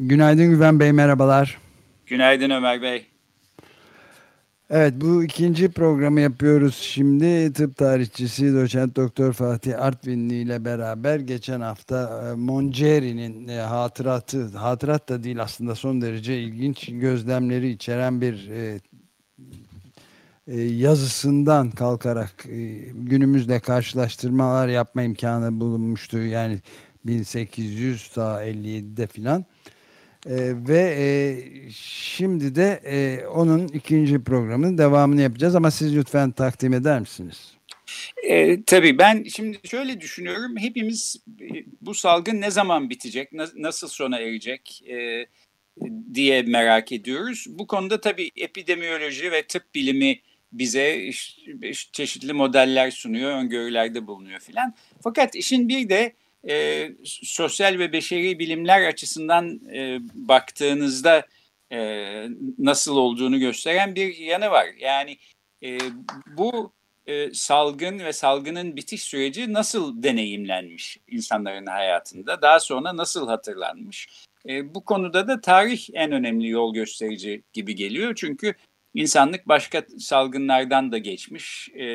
Günaydın Güven Bey, merhabalar. Günaydın Ömer Bey. Evet, bu ikinci programı yapıyoruz şimdi. Tıp tarihçisi doçent doktor Fatih Artvinli ile beraber geçen hafta e, Monceri'nin e, hatıratı, hatırat da değil aslında son derece ilginç gözlemleri içeren bir e, yazısından kalkarak günümüzle karşılaştırmalar yapma imkanı bulunmuştu. Yani 1800 ta 57'de filan. Ee, ve e, şimdi de e, onun ikinci programının devamını yapacağız ama siz lütfen takdim eder misiniz? E, tabii ben şimdi şöyle düşünüyorum. Hepimiz e, bu salgın ne zaman bitecek, na, nasıl sona erecek e, diye merak ediyoruz. Bu konuda tabii epidemiyoloji ve tıp bilimi bize çeşitli modeller sunuyor, öngörülerde bulunuyor filan. Fakat işin bir de e, sosyal ve beşeri bilimler açısından e, baktığınızda e, nasıl olduğunu gösteren bir yanı var. Yani e, bu e, salgın ve salgının bitiş süreci nasıl deneyimlenmiş insanların hayatında, daha sonra nasıl hatırlanmış. E, bu konuda da tarih en önemli yol gösterici gibi geliyor. Çünkü İnsanlık başka salgınlardan da geçmiş. E,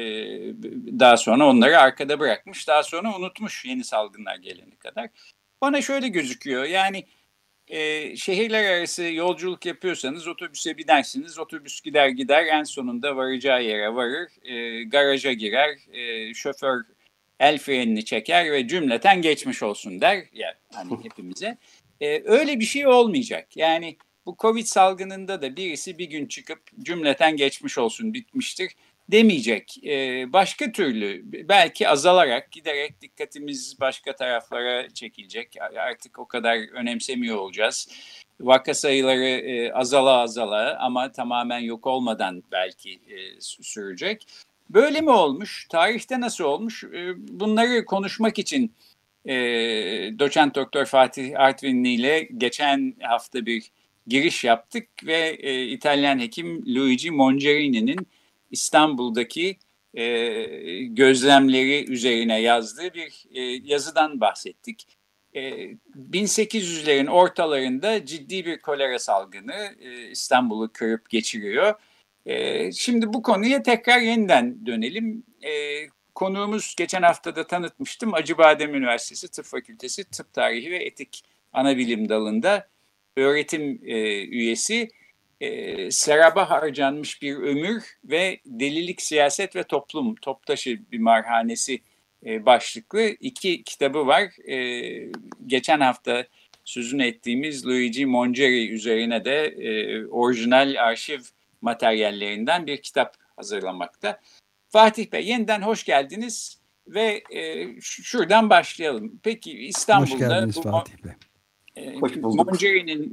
daha sonra onları arkada bırakmış. Daha sonra unutmuş yeni salgınlar gelene kadar. Bana şöyle gözüküyor. Yani e, şehirler arası yolculuk yapıyorsanız otobüse binersiniz. Otobüs gider gider en sonunda varacağı yere varır. E, garaja girer. E, şoför el frenini çeker ve cümleten geçmiş olsun der. Ya hani hepimize. E, öyle bir şey olmayacak. Yani bu Covid salgınında da birisi bir gün çıkıp cümleten geçmiş olsun bitmiştir demeyecek. Ee, başka türlü belki azalarak giderek dikkatimiz başka taraflara çekilecek. Artık o kadar önemsemiyor olacağız. Vaka sayıları e, azala azala ama tamamen yok olmadan belki e, sürecek. Böyle mi olmuş? Tarihte nasıl olmuş? E, bunları konuşmak için e, doçent doktor Fatih Artvinli ile geçen hafta bir giriş yaptık ve e, İtalyan hekim Luigi Mongerini'nin İstanbul'daki e, gözlemleri üzerine yazdığı bir e, yazıdan bahsettik. E, 1800'lerin ortalarında ciddi bir kolera salgını e, İstanbul'u kırıp geçiriyor. E, şimdi bu konuya tekrar yeniden dönelim. E, konuğumuz geçen hafta da tanıtmıştım. Acıbadem Üniversitesi Tıp Fakültesi Tıp Tarihi ve Etik Anabilim Dalı'nda öğretim e, üyesi e, seraba harcanmış bir ömür ve delilik siyaset ve toplum toptaşı bir marhanesi e, başlıklı iki kitabı var. E, geçen hafta sözünü ettiğimiz Luigi Mongeri üzerine de e, orijinal arşiv materyallerinden bir kitap hazırlamakta. Fatih Bey yeniden hoş geldiniz ve e, şuradan başlayalım. Peki İstanbul'da... Hoş geldiniz bu, Fatih Bey. Ee, Hoş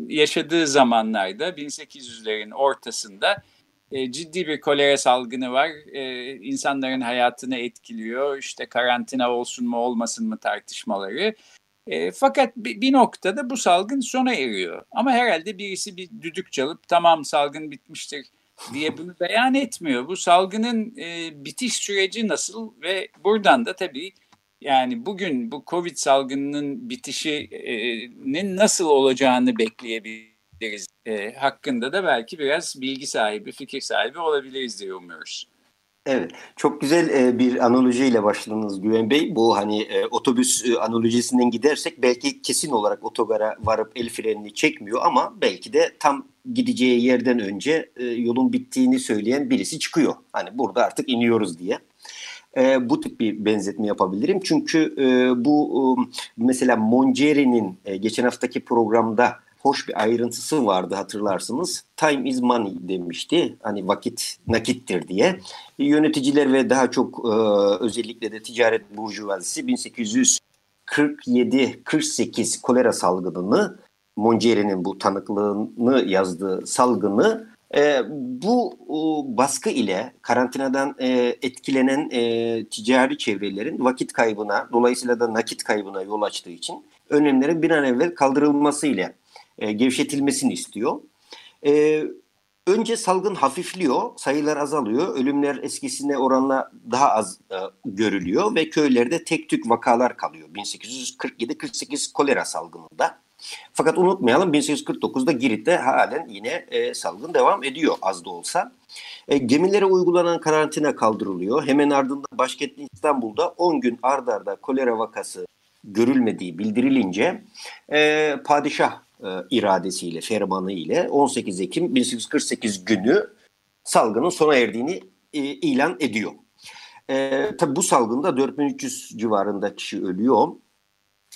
yaşadığı zamanlarda 1800'lerin ortasında e, ciddi bir kolera salgını var. E, insanların hayatını etkiliyor. İşte karantina olsun mu olmasın mı tartışmaları. E, fakat bir, bir noktada bu salgın sona eriyor. Ama herhalde birisi bir düdük çalıp tamam salgın bitmiştir diye bunu beyan etmiyor. Bu salgının e, bitiş süreci nasıl ve buradan da tabii yani bugün bu Covid salgınının bitişinin nasıl olacağını bekleyebiliriz e, hakkında da belki biraz bilgi sahibi, fikir sahibi olabiliriz diye umuyoruz. Evet, çok güzel e, bir analojiyle başladınız Güven Bey. Bu hani e, otobüs e, analojisinden gidersek belki kesin olarak otogara varıp el frenini çekmiyor ama belki de tam gideceği yerden önce e, yolun bittiğini söyleyen birisi çıkıyor. Hani burada artık iniyoruz diye e, bu tip bir benzetme yapabilirim. Çünkü e, bu e, mesela Monceri'nin e, geçen haftaki programda hoş bir ayrıntısı vardı hatırlarsınız. Time is money demişti. Hani vakit nakittir diye. Yöneticiler ve daha çok e, özellikle de ticaret burjuvazisi 1847-48 kolera salgınını Monceri'nin bu tanıklığını yazdığı salgını e, bu o, baskı ile karantinadan e, etkilenen e, ticari çevrelerin vakit kaybına dolayısıyla da nakit kaybına yol açtığı için önlemlerin bir an evvel kaldırılması ile e, gevşetilmesini istiyor. E, önce salgın hafifliyor, sayılar azalıyor, ölümler eskisine oranla daha az e, görülüyor ve köylerde tek tük vakalar kalıyor 1847-48 kolera salgınında. Fakat unutmayalım 1849'da Girit'te halen yine e, salgın devam ediyor az da olsa. E, gemilere uygulanan karantina kaldırılıyor. Hemen ardından başkent İstanbul'da 10 gün ardarda arda kolera vakası görülmediği bildirilince e, padişah e, iradesiyle, fermanı ile 18 Ekim 1848 günü salgının sona erdiğini e, ilan ediyor. E, tabi bu salgında 4300 civarında kişi ölüyor.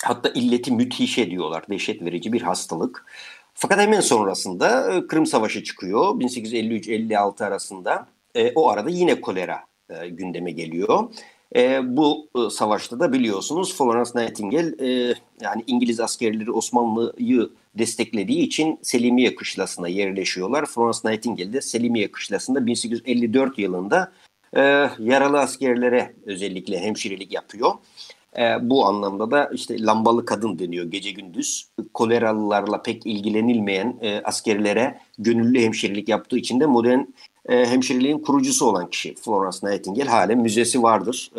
Hatta illeti müthiş diyorlar. Dehşet verici bir hastalık. Fakat hemen sonrasında e, Kırım Savaşı çıkıyor. 1853-56 arasında. E, o arada yine kolera e, gündeme geliyor. E, bu e, savaşta da biliyorsunuz Florence Nightingale e, yani İngiliz askerleri Osmanlı'yı desteklediği için Selimiye Kışlası'na yerleşiyorlar. Florence Nightingale de Selimiye Kışlası'nda 1854 yılında e, yaralı askerlere özellikle hemşirelik yapıyor. E, bu anlamda da işte lambalı kadın deniyor gece gündüz. Koleralılarla pek ilgilenilmeyen e, askerlere gönüllü hemşirelik yaptığı için de modern e, hemşireliğin kurucusu olan kişi Florence Nightingale halen müzesi vardır.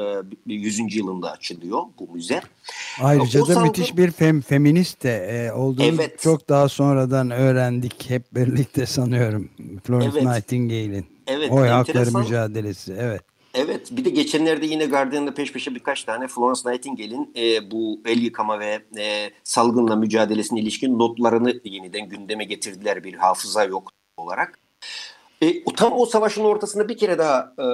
E, 100. yılında açılıyor bu müze. Ayrıca o da salgın... müthiş bir fem, feminist de e, olduğunu evet. çok daha sonradan öğrendik hep birlikte sanıyorum Florence evet. Nightingale'in. Evet, Oy hakları mücadelesi. Evet. Evet bir de geçenlerde yine Guardian'da peş peşe birkaç tane Florence Nightingale'in e, bu el yıkama ve e, salgınla mücadelesine ilişkin notlarını yeniden gündeme getirdiler bir hafıza yok olarak. E, tam o savaşın ortasında bir kere daha e,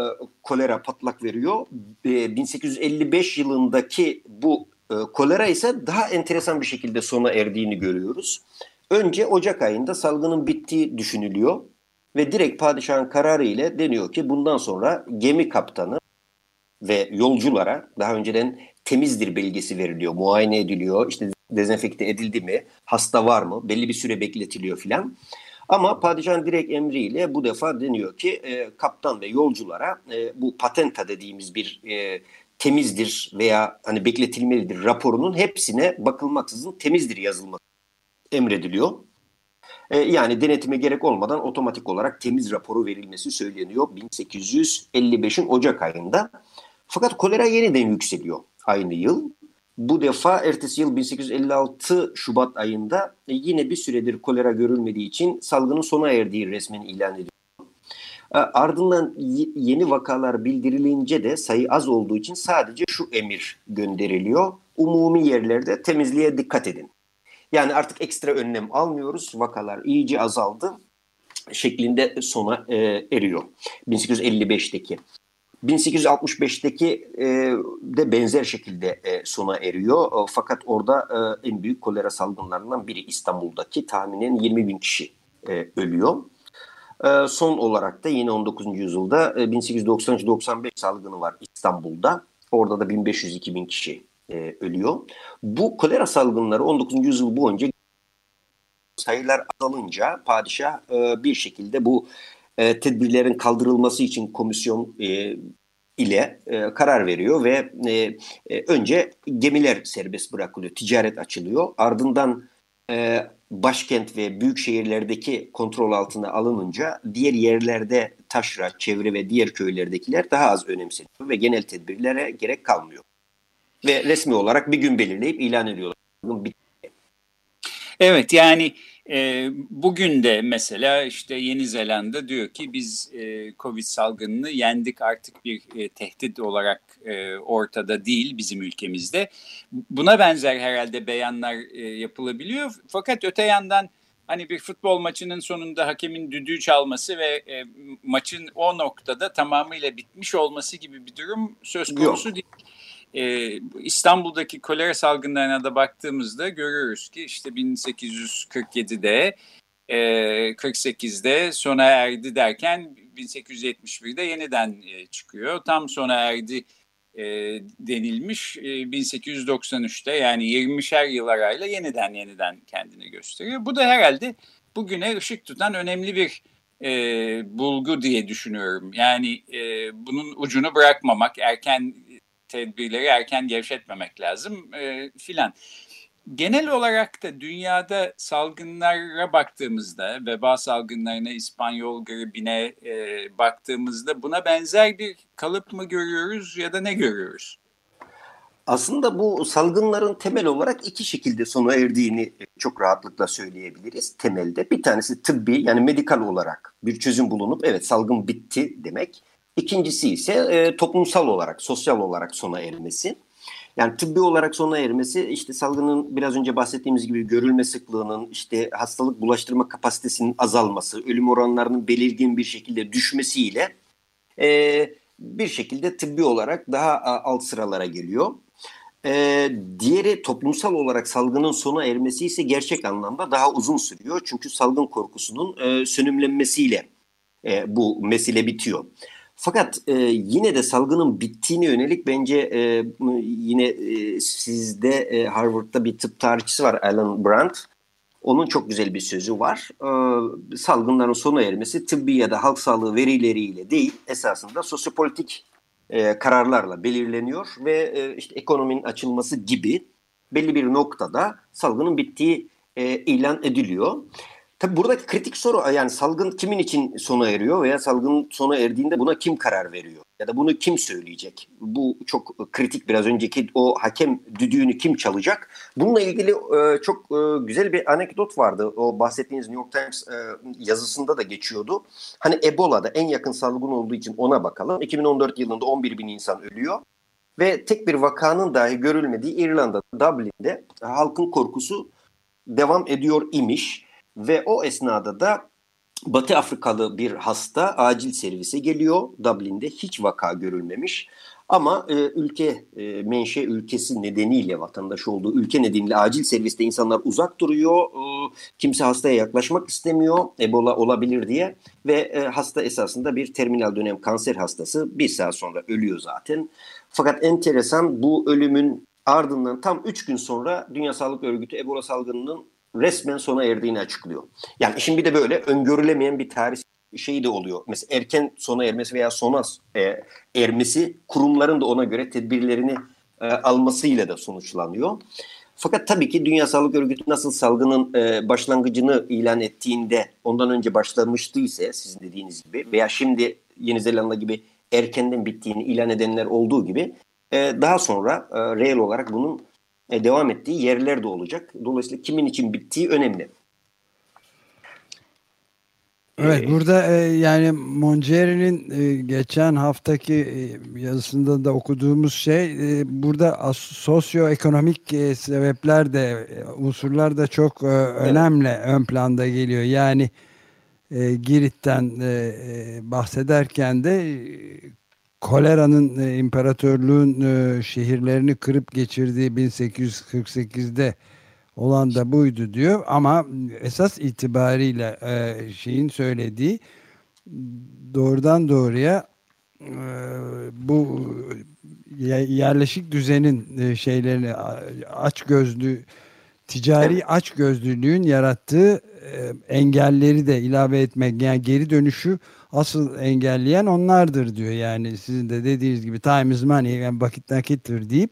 kolera patlak veriyor. E, 1855 yılındaki bu e, kolera ise daha enteresan bir şekilde sona erdiğini görüyoruz. Önce Ocak ayında salgının bittiği düşünülüyor ve direkt padişahın kararı ile deniyor ki bundan sonra gemi kaptanı ve yolculara daha önceden temizdir belgesi veriliyor, muayene ediliyor, işte dezenfekte edildi mi, hasta var mı, belli bir süre bekletiliyor filan. Ama padişahın direkt emriyle bu defa deniyor ki e, kaptan ve yolculara e, bu patenta dediğimiz bir e, temizdir veya hani bekletilmelidir raporunun hepsine bakılmaksızın temizdir yazılması emrediliyor. E, yani denetime gerek olmadan otomatik olarak temiz raporu verilmesi söyleniyor 1855'in Ocak ayında. Fakat kolera yeniden yükseliyor aynı yıl. Bu defa ertesi yıl 1856 Şubat ayında e, yine bir süredir kolera görülmediği için salgının sona erdiği resmen ilan ediliyor. E, ardından yeni vakalar bildirilince de sayı az olduğu için sadece şu emir gönderiliyor. Umumi yerlerde temizliğe dikkat edin. Yani artık ekstra önlem almıyoruz. Vakalar iyice azaldı şeklinde sona e, eriyor. 1855'teki. 1865'teki e, de benzer şekilde e, sona eriyor. E, fakat orada e, en büyük kolera salgınlarından biri İstanbul'daki tahminen 20 bin kişi e, ölüyor. E, son olarak da yine 19. yüzyılda e, 1893-95 salgını var İstanbul'da. Orada da 1500-2000 kişi e, ölüyor. Bu kolera salgınları 19. yüzyıl boyunca sayılar azalınca padişah e, bir şekilde bu e, tedbirlerin kaldırılması için komisyon e, ile e, karar veriyor ve e, e, önce gemiler serbest bırakılıyor, ticaret açılıyor. Ardından e, başkent ve büyük şehirlerdeki kontrol altına alınınca diğer yerlerde taşra, çevre ve diğer köylerdekiler daha az önemseniyor ve genel tedbirlere gerek kalmıyor. Ve resmi olarak bir gün belirleyip ilan ediyorlar. Evet yani e, bugün de mesela işte Yeni Zelanda diyor ki biz e, Covid salgınını yendik artık bir e, tehdit olarak e, ortada değil bizim ülkemizde. Buna benzer herhalde beyanlar e, yapılabiliyor. Fakat öte yandan hani bir futbol maçının sonunda hakemin düdüğü çalması ve e, maçın o noktada tamamıyla bitmiş olması gibi bir durum söz konusu Yok. değil. E, İstanbul'daki kolera salgınlarına da baktığımızda görüyoruz ki işte 1847'de e, 48'de sona erdi derken 1871'de yeniden e, çıkıyor. Tam sona erdi e, denilmiş e, 1893'te yani 20'şer yıl arayla yeniden yeniden kendini gösteriyor. Bu da herhalde bugüne ışık tutan önemli bir e, bulgu diye düşünüyorum. Yani e, bunun ucunu bırakmamak, erken tedbirleri erken gevşetmemek lazım e, filan. Genel olarak da dünyada salgınlara baktığımızda, veba salgınlarına, İspanyol gribine e, baktığımızda buna benzer bir kalıp mı görüyoruz ya da ne görüyoruz? Aslında bu salgınların temel olarak iki şekilde sona erdiğini çok rahatlıkla söyleyebiliriz temelde. Bir tanesi tıbbi yani medikal olarak bir çözüm bulunup evet salgın bitti demek. İkincisi ise e, toplumsal olarak, sosyal olarak sona ermesi. Yani tıbbi olarak sona ermesi işte salgının biraz önce bahsettiğimiz gibi görülme sıklığının, işte hastalık bulaştırma kapasitesinin azalması, ölüm oranlarının belirgin bir şekilde düşmesiyle e, bir şekilde tıbbi olarak daha alt sıralara geliyor. E, diğeri toplumsal olarak salgının sona ermesi ise gerçek anlamda daha uzun sürüyor. Çünkü salgın korkusunun e, sönümlenmesiyle e, bu mesele bitiyor. Fakat e, yine de salgının bittiğine yönelik bence e, yine e, sizde e, Harvard'da bir tıp tarihçisi var Alan Brandt. Onun çok güzel bir sözü var. E, salgınların sona ermesi tıbbi ya da halk sağlığı verileriyle değil esasında sosyopolitik e, kararlarla belirleniyor ve e, işte ekonominin açılması gibi belli bir noktada salgının bittiği e, ilan ediliyor. Tabii buradaki kritik soru yani salgın kimin için sona eriyor veya salgın sona erdiğinde buna kim karar veriyor? Ya da bunu kim söyleyecek? Bu çok kritik biraz önceki o hakem düdüğünü kim çalacak? Bununla ilgili e, çok e, güzel bir anekdot vardı. O bahsettiğiniz New York Times e, yazısında da geçiyordu. Hani Ebola'da en yakın salgın olduğu için ona bakalım. 2014 yılında 11 bin insan ölüyor. Ve tek bir vakanın dahi görülmediği İrlanda, Dublin'de halkın korkusu devam ediyor imiş. Ve o esnada da Batı Afrikalı bir hasta acil servise geliyor. Dublin'de hiç vaka görülmemiş. Ama e, ülke e, menşe ülkesi nedeniyle vatandaş olduğu ülke nedeniyle acil serviste insanlar uzak duruyor. E, kimse hastaya yaklaşmak istemiyor Ebola olabilir diye ve e, hasta esasında bir terminal dönem kanser hastası bir saat sonra ölüyor zaten. Fakat enteresan bu ölümün ardından tam 3 gün sonra Dünya Sağlık Örgütü Ebola salgınının resmen sona erdiğini açıklıyor. Yani işin bir de böyle öngörülemeyen bir tarih şeyi de oluyor. Mesela erken sona ermesi veya sona e, ermesi kurumların da ona göre tedbirlerini e, almasıyla da sonuçlanıyor. Fakat tabii ki Dünya Sağlık Örgütü nasıl salgının e, başlangıcını ilan ettiğinde ondan önce başlamıştıysa sizin dediğiniz gibi veya şimdi Yeni Zelanda gibi erkenden bittiğini ilan edenler olduğu gibi e, daha sonra e, reel olarak bunun e, devam ettiği yerler de olacak. Dolayısıyla kimin için bittiği önemli. Evet burada e, yani Monceri'nin e, geçen haftaki e, yazısında da okuduğumuz şey e, burada sosyoekonomik e, sebepler de e, unsurlar da çok e, önemli evet. ön planda geliyor. Yani e, Girit'ten e, e bahsederken de koleranın e, imparatorluğun e, şehirlerini kırıp geçirdiği 1848'de olan da buydu diyor. Ama esas itibariyle e, şeyin söylediği doğrudan doğruya e, bu yerleşik düzenin e, şeylerini aç gözlü ticari aç gözlülüğün yarattığı e, engelleri de ilave etmek yani geri dönüşü asıl engelleyen onlardır diyor. Yani sizin de dediğiniz gibi time is money yani vakit nakittir deyip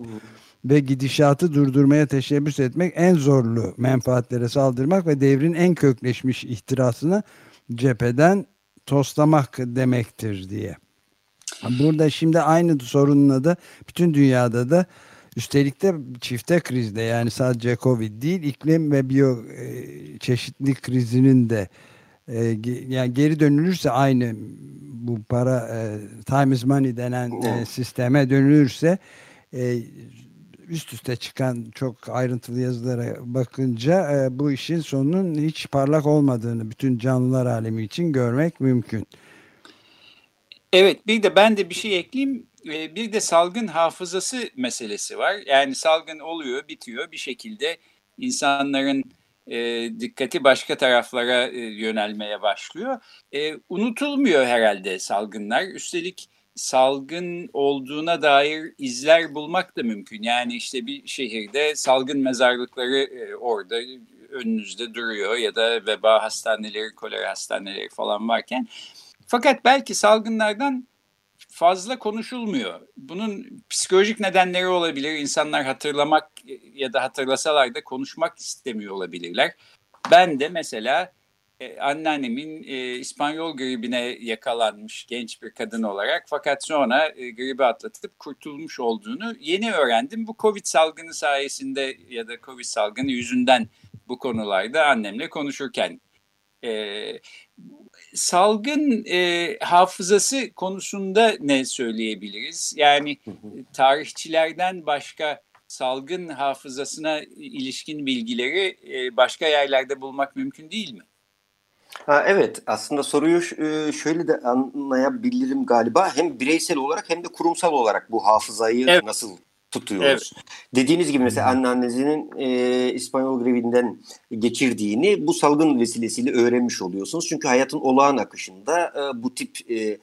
ve gidişatı durdurmaya teşebbüs etmek en zorlu menfaatlere saldırmak ve devrin en kökleşmiş ihtirasını cepheden toslamak demektir diye. Burada şimdi aynı sorunla da bütün dünyada da üstelik de çifte krizde yani sadece Covid değil iklim ve biyo e, çeşitlilik krizinin de e, yani geri dönülürse aynı bu para e, time is money denen e, sisteme dönülürse e, üst üste çıkan çok ayrıntılı yazılara bakınca e, bu işin sonunun hiç parlak olmadığını bütün canlılar alemi için görmek mümkün. Evet bir de ben de bir şey ekleyeyim. E, bir de salgın hafızası meselesi var. Yani salgın oluyor, bitiyor bir şekilde insanların e, dikkati başka taraflara e, yönelmeye başlıyor. E, unutulmuyor herhalde salgınlar. Üstelik salgın olduğuna dair izler bulmak da mümkün. Yani işte bir şehirde salgın mezarlıkları e, orada önünüzde duruyor ya da veba hastaneleri, kolera hastaneleri falan varken. Fakat belki salgınlardan fazla konuşulmuyor. Bunun psikolojik nedenleri olabilir. İnsanlar hatırlamak ya da hatırlasalar da konuşmak istemiyor olabilirler. Ben de mesela e, anneannemin e, İspanyol gribine yakalanmış genç bir kadın olarak fakat sonra e, gribi atlatıp kurtulmuş olduğunu yeni öğrendim. Bu Covid salgını sayesinde ya da Covid salgını yüzünden bu konularda annemle konuşurken e, salgın e, hafızası konusunda ne söyleyebiliriz? Yani tarihçilerden başka salgın hafızasına ilişkin bilgileri e, başka yerlerde bulmak mümkün değil mi? Ha, evet aslında soruyu e, şöyle de anlayabilirim galiba hem bireysel olarak hem de kurumsal olarak bu hafızayı evet. nasıl tutuyoruz. Evet. Dediğiniz gibi mesela anneannesinin e, İspanyol grevinden geçirdiğini bu salgın vesilesiyle öğrenmiş oluyorsunuz. Çünkü hayatın olağan akışında e, bu tip e,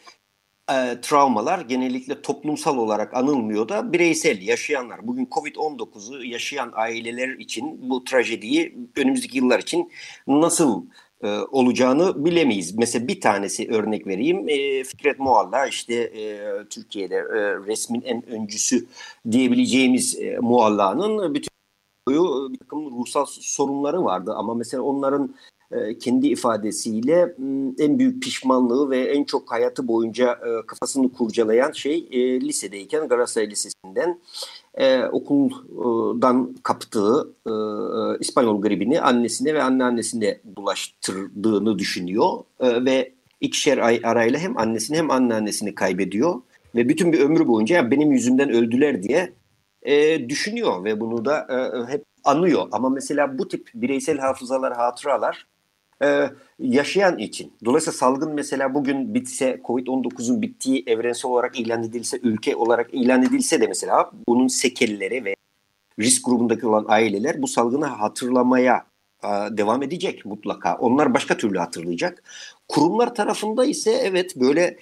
e, travmalar genellikle toplumsal olarak anılmıyor da bireysel yaşayanlar. Bugün Covid-19'u yaşayan aileler için bu trajediyi önümüzdeki yıllar için nasıl e, olacağını bilemeyiz. Mesela bir tanesi örnek vereyim. E, Fikret Mualla işte e, Türkiye'de resmin en öncüsü diyebileceğimiz e, Mualla'nın bütün boyu bir takım ruhsal sorunları vardı ama mesela onların kendi ifadesiyle en büyük pişmanlığı ve en çok hayatı boyunca kafasını kurcalayan şey lisedeyken Galatasaray Lisesi'nden okuldan kaptığı İspanyol gribini annesine ve anneannesine bulaştırdığını düşünüyor ve ikişer ay arayla hem annesini hem anneannesini kaybediyor ve bütün bir ömrü boyunca ya benim yüzümden öldüler diye düşünüyor ve bunu da hep anıyor. Ama mesela bu tip bireysel hafızalar, hatıralar e, yaşayan için. Dolayısıyla salgın mesela bugün bitse, Covid-19'un bittiği evrensel olarak ilan edilse, ülke olarak ilan edilse de mesela bunun sekelleri ve risk grubundaki olan aileler bu salgını hatırlamaya e, devam edecek mutlaka. Onlar başka türlü hatırlayacak. Kurumlar tarafında ise evet böyle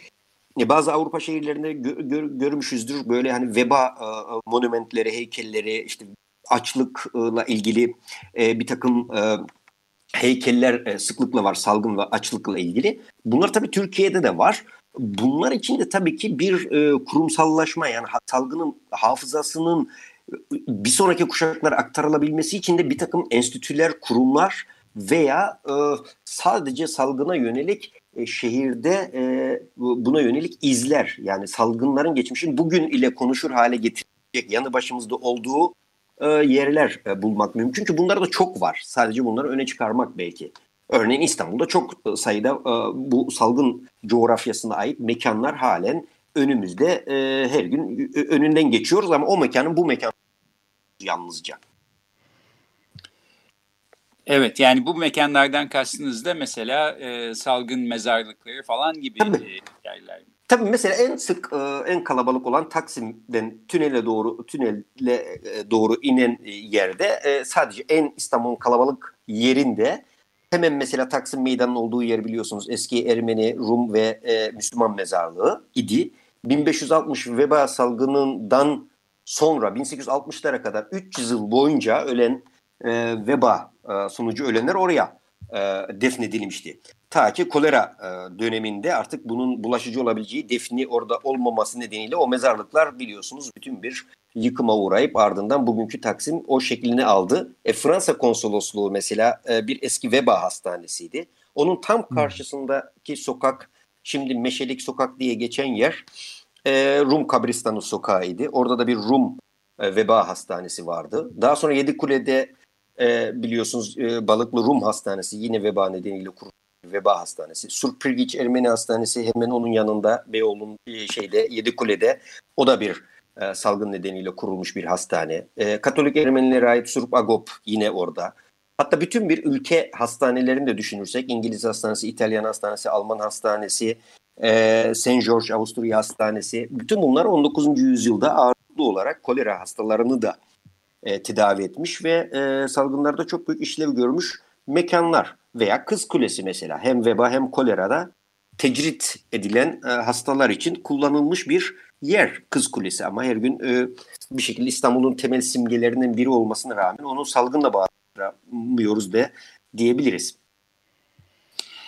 e, bazı Avrupa şehirlerinde gör, gör, görmüşüzdür böyle hani veba e, monumentleri, heykelleri, işte açlıkla ilgili e, bir takım e, heykeller e, sıklıkla var salgın ve açlıkla ilgili. Bunlar tabii Türkiye'de de var. Bunlar için de tabii ki bir e, kurumsallaşma yani salgının hafızasının e, bir sonraki kuşaklara aktarılabilmesi için de bir takım enstitüler, kurumlar veya e, sadece salgına yönelik e, şehirde e, buna yönelik izler yani salgınların geçmişin bugün ile konuşur hale getirecek yanı başımızda olduğu e, yerler e, bulmak mümkün. Çünkü bunlar da çok var. Sadece bunları öne çıkarmak belki. Örneğin İstanbul'da çok e, sayıda e, bu salgın coğrafyasına ait mekanlar halen önümüzde e, her gün önünden geçiyoruz ama o mekanın bu mekan yalnızca. Evet yani bu mekanlardan kastınız da mesela e, salgın mezarlıkları falan gibi Tabii. yerler. Tabii mesela en sık e, en kalabalık olan Taksim'den tünele doğru tünele e, doğru inen yerde e, sadece en İstanbul'un kalabalık yerinde hemen mesela Taksim Meydanı'nın olduğu yer biliyorsunuz eski Ermeni, Rum ve Müslüman mezarlığı idi. 1560 veba salgınından sonra 1860'lara kadar 300 yıl boyunca ölen veba sonucu ölenler oraya defnedilmişti. Ta ki kolera e, döneminde artık bunun bulaşıcı olabileceği defni orada olmaması nedeniyle o mezarlıklar biliyorsunuz bütün bir yıkıma uğrayıp ardından bugünkü Taksim o şeklini aldı. E, Fransa konsolosluğu mesela e, bir eski veba hastanesiydi. Onun tam karşısındaki sokak şimdi Meşelik Sokak diye geçen yer e, Rum kabristanı sokağıydı. Orada da bir Rum e, veba hastanesi vardı. Daha sonra Yedikule'de e, biliyorsunuz e, Balıklı Rum Hastanesi yine veba nedeniyle kuruldu veba hastanesi. Surprilgiç Ermeni Hastanesi hemen onun yanında Beyoğlu'nun şeyde Yedikule'de o da bir e, salgın nedeniyle kurulmuş bir hastane. E, Katolik Ermenilere ait Surp Agop yine orada. Hatta bütün bir ülke hastanelerini de düşünürsek İngiliz hastanesi, İtalyan hastanesi, Alman hastanesi, e, St. George Avusturya Hastanesi. Bütün bunlar 19. yüzyılda ağırlıklı olarak kolera hastalarını da e, tedavi etmiş ve e, salgınlarda çok büyük işlev görmüş mekanlar veya Kız Kulesi mesela hem veba hem kolerada tecrit edilen e, hastalar için kullanılmış bir yer Kız Kulesi ama her gün e, bir şekilde İstanbul'un temel simgelerinden biri olmasına rağmen onu salgınla bağlamıyoruz de diyebiliriz.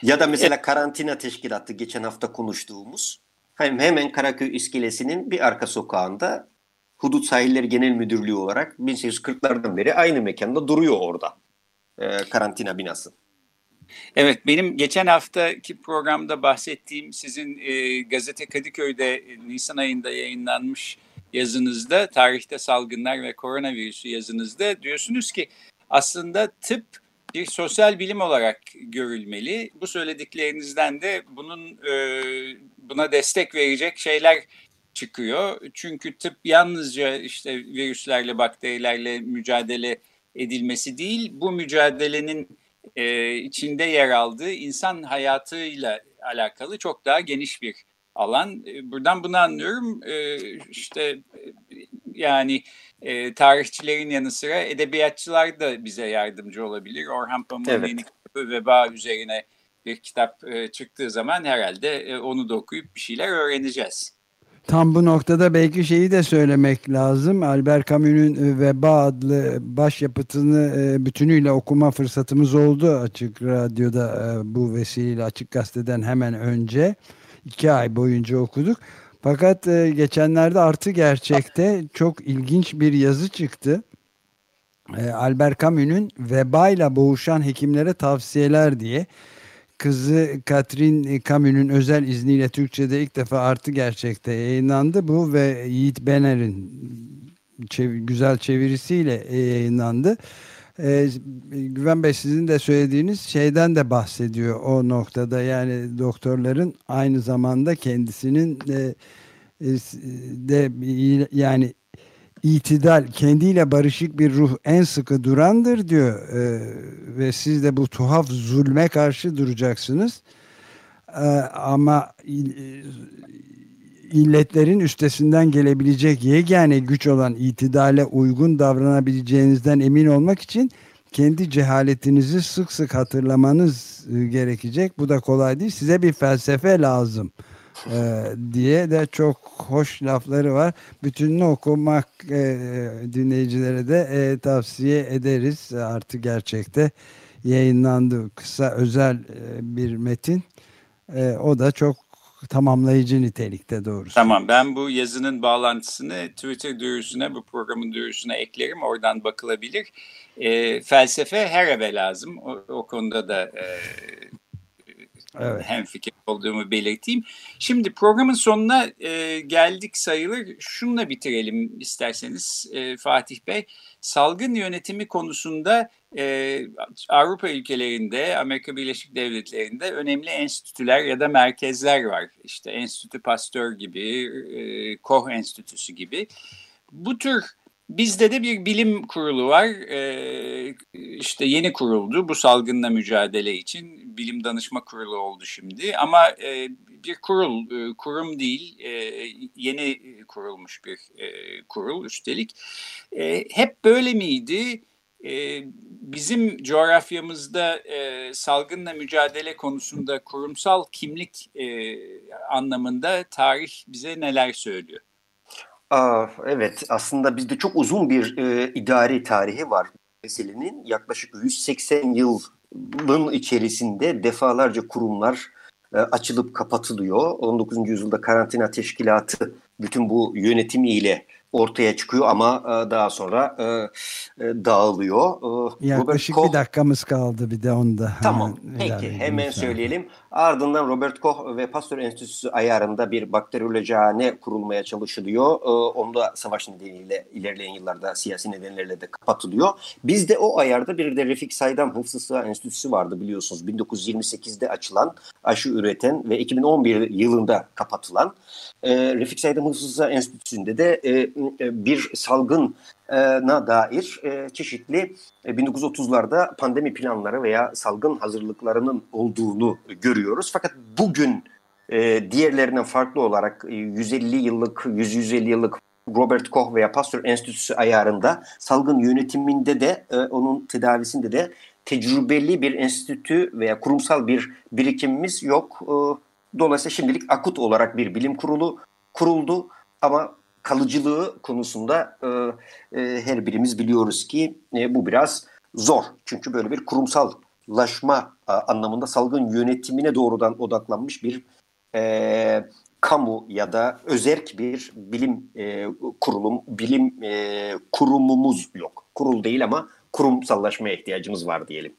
Ya da mesela karantina teşkilatı geçen hafta konuştuğumuz hem hemen Karaköy iskelesinin bir arka sokağında Hudut Sahilleri Genel Müdürlüğü olarak 1840'lardan beri aynı mekanda duruyor orada e, karantina binası. Evet benim geçen haftaki programda bahsettiğim sizin e, Gazete Kadıköy'de e, Nisan ayında yayınlanmış yazınızda tarihte salgınlar ve koronavirüsü yazınızda diyorsunuz ki aslında tıp bir sosyal bilim olarak görülmeli. Bu söylediklerinizden de bunun e, buna destek verecek şeyler çıkıyor. Çünkü tıp yalnızca işte virüslerle, bakterilerle mücadele edilmesi değil, bu mücadelenin e, içinde yer aldığı insan hayatıyla alakalı çok daha geniş bir alan. E, buradan bunu anlıyorum. E, işte e, yani e, tarihçilerin yanı sıra edebiyatçılar da bize yardımcı olabilir. Orhan Pamuk'un evet. yeni kitabı Veba üzerine bir kitap e, çıktığı zaman herhalde e, onu da okuyup bir şeyler öğreneceğiz. Tam bu noktada belki şeyi de söylemek lazım. Albert Camus'un e, Veba adlı başyapıtını e, bütünüyle okuma fırsatımız oldu açık radyoda e, bu vesileyle açık gazeteden hemen önce. iki ay boyunca okuduk. Fakat geçenlerde artı gerçekte çok ilginç bir yazı çıktı. Albert Camus'un vebayla boğuşan hekimlere tavsiyeler diye kızı Katrin Camus'un özel izniyle Türkçe'de ilk defa artı gerçekte yayınlandı bu ve Yiğit Bener'in çev güzel çevirisiyle yayınlandı. Ee, Güven Bey sizin de söylediğiniz şeyden de bahsediyor o noktada yani doktorların aynı zamanda kendisinin de, de yani itidal, kendiyle barışık bir ruh en sıkı durandır diyor. Ee, ve siz de bu tuhaf zulme karşı duracaksınız. Ee, ama illetlerin üstesinden gelebilecek yegane güç olan itidale uygun davranabileceğinizden emin olmak için kendi cehaletinizi sık sık hatırlamanız e, gerekecek. Bu da kolay değil. Size bir felsefe lazım e, diye de çok hoş lafları var. Bütününü okumak e, dinleyicilere de e, tavsiye ederiz. Artı gerçekte yayınlandı kısa özel e, bir metin. E, o da çok tamamlayıcı nitelikte doğrusu. Tamam ben bu yazının bağlantısını Twitter duyurusuna bu programın duyurusuna eklerim. Oradan bakılabilir. E, felsefe her eve lazım. O, o konuda da e, evet. hem fikir olduğumu belirteyim. Şimdi programın sonuna e, geldik sayılır. Şunla bitirelim isterseniz e, Fatih Bey. Salgın yönetimi konusunda e, Avrupa ülkelerinde, Amerika Birleşik Devletleri'nde önemli enstitüler ya da merkezler var. İşte Enstitü Pasteur gibi, e, Koch Enstitüsü gibi. Bu tür Bizde de bir bilim kurulu var. Ee, işte yeni kuruldu bu salgınla mücadele için. Bilim danışma kurulu oldu şimdi. Ama e, bir kurul, e, kurum değil. E, yeni kurulmuş bir e, kurul üstelik. E, hep böyle miydi? E, bizim coğrafyamızda e, salgınla mücadele konusunda kurumsal kimlik e, anlamında tarih bize neler söylüyor? Aa, evet aslında bizde çok uzun bir e, idari tarihi var meselenin. Yaklaşık 180 yılın içerisinde defalarca kurumlar e, açılıp kapatılıyor. 19. yüzyılda karantina teşkilatı bütün bu yönetimiyle ortaya çıkıyor ama e, daha sonra e, e, dağılıyor. Yaklaşık Robert bir dakikamız kaldı bir de onda. Tamam hemen peki hemen söyleyelim. Ardından Robert Koch ve Pasteur Enstitüsü ayarında bir bakteriyolojihane kurulmaya çalışılıyor. Onda savaş nedeniyle ilerleyen yıllarda siyasi nedenlerle de kapatılıyor. Bizde o ayarda bir de Refik Saydam Hıfzı Sığa Enstitüsü vardı biliyorsunuz. 1928'de açılan, aşı üreten ve 2011 yılında kapatılan. Refik Saydam Hıfzı Sığa Enstitüsü'nde de e, bir salgına dair e, çeşitli 1930'larda e, pandemi planları veya salgın hazırlıklarının olduğunu görüyoruz. Fakat bugün e, diğerlerinden farklı olarak 150 yıllık, 100-150 yıllık Robert Koch veya Pasteur Enstitüsü ayarında salgın yönetiminde de e, onun tedavisinde de tecrübeli bir enstitü veya kurumsal bir birikimimiz yok. E, dolayısıyla şimdilik akut olarak bir bilim kurulu kuruldu ama kalıcılığı konusunda e, e, her birimiz biliyoruz ki e, bu biraz zor. Çünkü böyle bir kurumsallaşma e, anlamında salgın yönetimine doğrudan odaklanmış bir e, kamu ya da özerk bir bilim e, kurulum, bilim e, kurumumuz yok. Kurul değil ama kurumsallaşmaya ihtiyacımız var diyelim.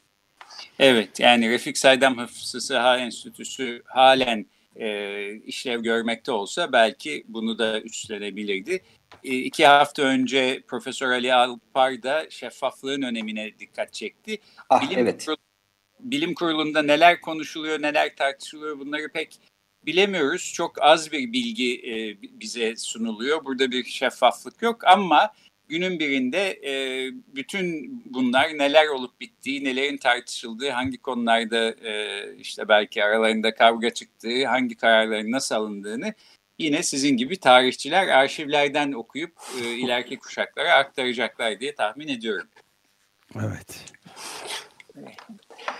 Evet yani Refik Saydam Hafızı Saha Enstitüsü halen e, işlev görmekte olsa belki bunu da üstlenebilirdi. E, iki hafta önce Profesör Ali Alpar da şeffaflığın önemine dikkat çekti. Ah, bilim, evet. kurulu, bilim kurulunda neler konuşuluyor, neler tartışılıyor bunları pek bilemiyoruz. Çok az bir bilgi e, bize sunuluyor. Burada bir şeffaflık yok ama günün birinde e, bütün bunlar neler olup bittiği, nelerin tartışıldığı, hangi konularda e, işte belki aralarında kavga çıktığı, hangi kararların nasıl alındığını yine sizin gibi tarihçiler arşivlerden okuyup e, ileriki kuşaklara aktaracaklar diye tahmin ediyorum. Evet.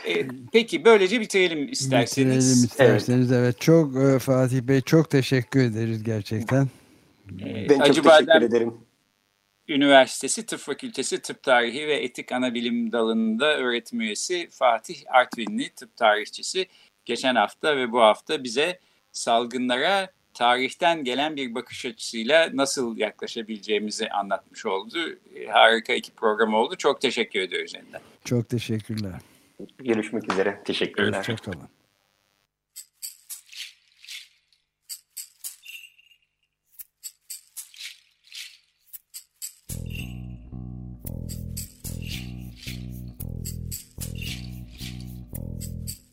E, peki böylece bitirelim isterseniz. Bitirelim isterseniz evet. evet. Çok e, Fatih Bey çok teşekkür ederiz gerçekten. E, ben çok teşekkür ederim. Üniversitesi Tıp Fakültesi Tıp Tarihi ve Etik Anabilim Dalı'nda öğretim üyesi Fatih Artvinli tıp tarihçisi geçen hafta ve bu hafta bize salgınlara tarihten gelen bir bakış açısıyla nasıl yaklaşabileceğimizi anlatmış oldu. Harika iki program oldu. Çok teşekkür ediyoruz yeniden. Çok teşekkürler. Görüşmek üzere. Teşekkürler. Hoşçakalın.